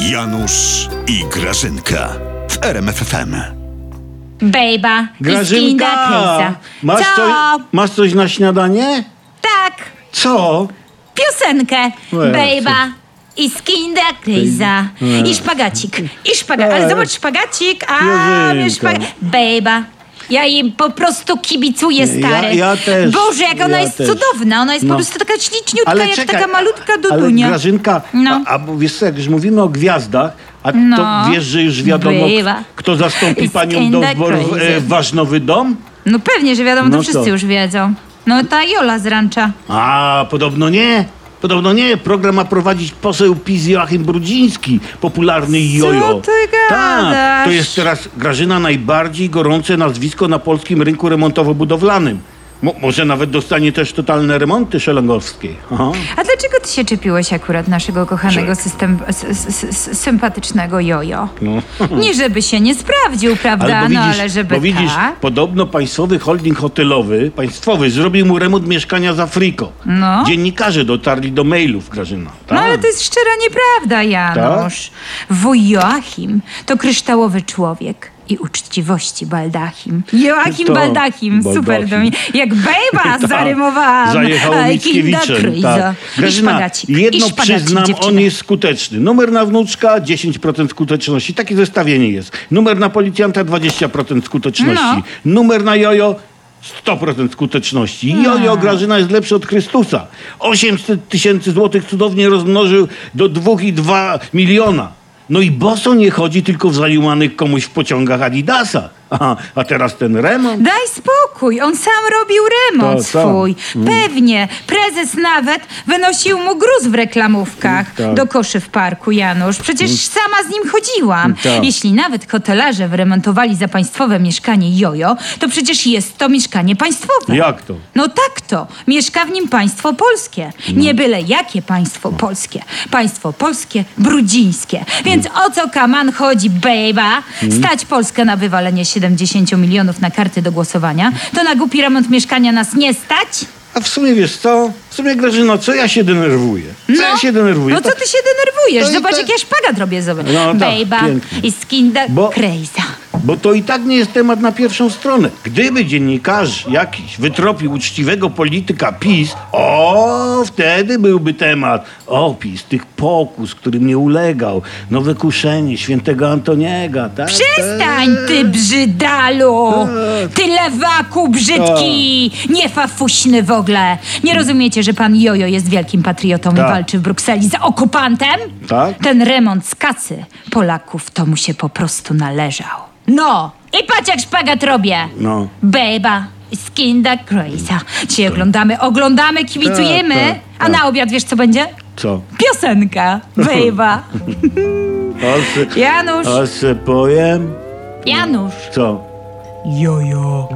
Janusz i Grażynka w RMFFM. Bejba i Grażynka! Masz, Co? coś, masz coś na śniadanie? Tak, Co? piosenkę. Łe, Bejba i skinda. Łe. I szpagacik. I szpagacik. Ale zobacz, szpagacik. A, Grażynka. wiesz, szpag... Bejba. Ja jej po prostu kibicuję, stary. ja też, Boże, jak ona ja jest też. cudowna. Ona jest No. po prostu taka śliczniutka, Ale jak czekaj, taka malutka Ale dudunia. Grażynka, No. a, a wiesz co, jak już mówimy o gwiazdach, a No. to wiesz, że już wiadomo, Bywa. kto zastąpi panią do kinda wyborów crazy. e, wasz nowy dom? No pewnie, że wiadomo, No to wszyscy co? już wiedzą. No ta Jola z rancza. A, podobno nie. Podobno nie. Program ma prowadzić poseł PiS Joachim Brudziński, popularny jojo. ty Tak, to jest teraz Grażyna najbardziej gorące nazwisko na polskim rynku remontowo-budowlanym. Mo, może nawet dostanie też totalne remonty szelengowskie. Aha. A dlaczego ty się czepiłeś akurat naszego kochanego system, sympatycznego jojo? No. Nie żeby się nie sprawdził, prawda? Ale bo widzisz, no ale żeby bo widzisz tak. podobno państwowy holding hotelowy, państwowy, zrobił mu remont mieszkania za friko. No. Dziennikarze dotarli do mailów, Grażyna. No Tak. ale to jest szczera nieprawda, Janusz. Wuj Joachim to kryształowy człowiek. I uczciwości baldachim. Joachim To- Baldachim, super Baldachim. do mnie. Jak bejba Tak, zarymowałam. Zajechało Aj, Mickiewiczem. Tak. Grażyna, jedno przyznam, dziewczyny. on jest skuteczny. Numer na wnuczka 10% skuteczności. Takie zestawienie jest. Numer na policjanta 20% skuteczności. No. Numer na jojo 100% skuteczności. No. Jojo Grażyna jest lepszy od Chrystusa. 800 tysięcy złotych cudownie rozmnożył do 2,2 miliona. No i boso nie chodzi tylko w zajumanych komuś w pociągach Adidasa. Aha, a teraz ten remont. Daj spokój, on sam robił remont Tak, sam. swój. Pewnie. Prezes nawet wynosił mu gruz w reklamówkach Tak. do koszy w parku, Janusz. Przecież sama z nim chodziłam. Tak. Jeśli nawet hotelarze wyremontowali za państwowe mieszkanie Jojo, to przecież jest to mieszkanie państwowe. Jak to? No tak to. Mieszka w nim państwo polskie. No. Nie byle jakie państwo polskie. Państwo polskie, brudzińskie. Więc o co kaman chodzi, bejba? Mm. Stać Polskę na wywalenie 70 milionów na karty do głosowania? To na głupi remont mieszkania nas nie stać? A w sumie wiesz co? W sumie Grażyno, co ja się denerwuję? Co ja się denerwuję? No co To- ty się denerwujesz? to i Zobacz, tak- jak ja szpagat robię sobie. No tak, Bejba pięknie. i skin the Bo- crazy. Bo to i tak nie jest temat na pierwszą stronę. Gdyby dziennikarz jakiś wytropił uczciwego polityka PiS, o, wtedy byłby temat. Opis tych pokus, którym nie ulegał. Nowe kuszenie świętego Antoniego, tak? Przestań, ty brzydalu! Ty lewaku brzydki! Niefafuśny w ogóle! Nie rozumiecie, że pan Jojo jest wielkim patriotą i Tak. walczy w Brukseli z okupantem? Tak. Ten remont z kasy Polaków to mu się po prostu należał. No! I patrz jak szpagat robię! No. Beba, skin the crazy. Dzisiaj oglądamy, oglądamy, kibicujemy. Tak, tak, A tak. na obiad wiesz co będzie? Co? Piosenka. Beba. Janusz. a se powiem? Janusz. Co? Jojo.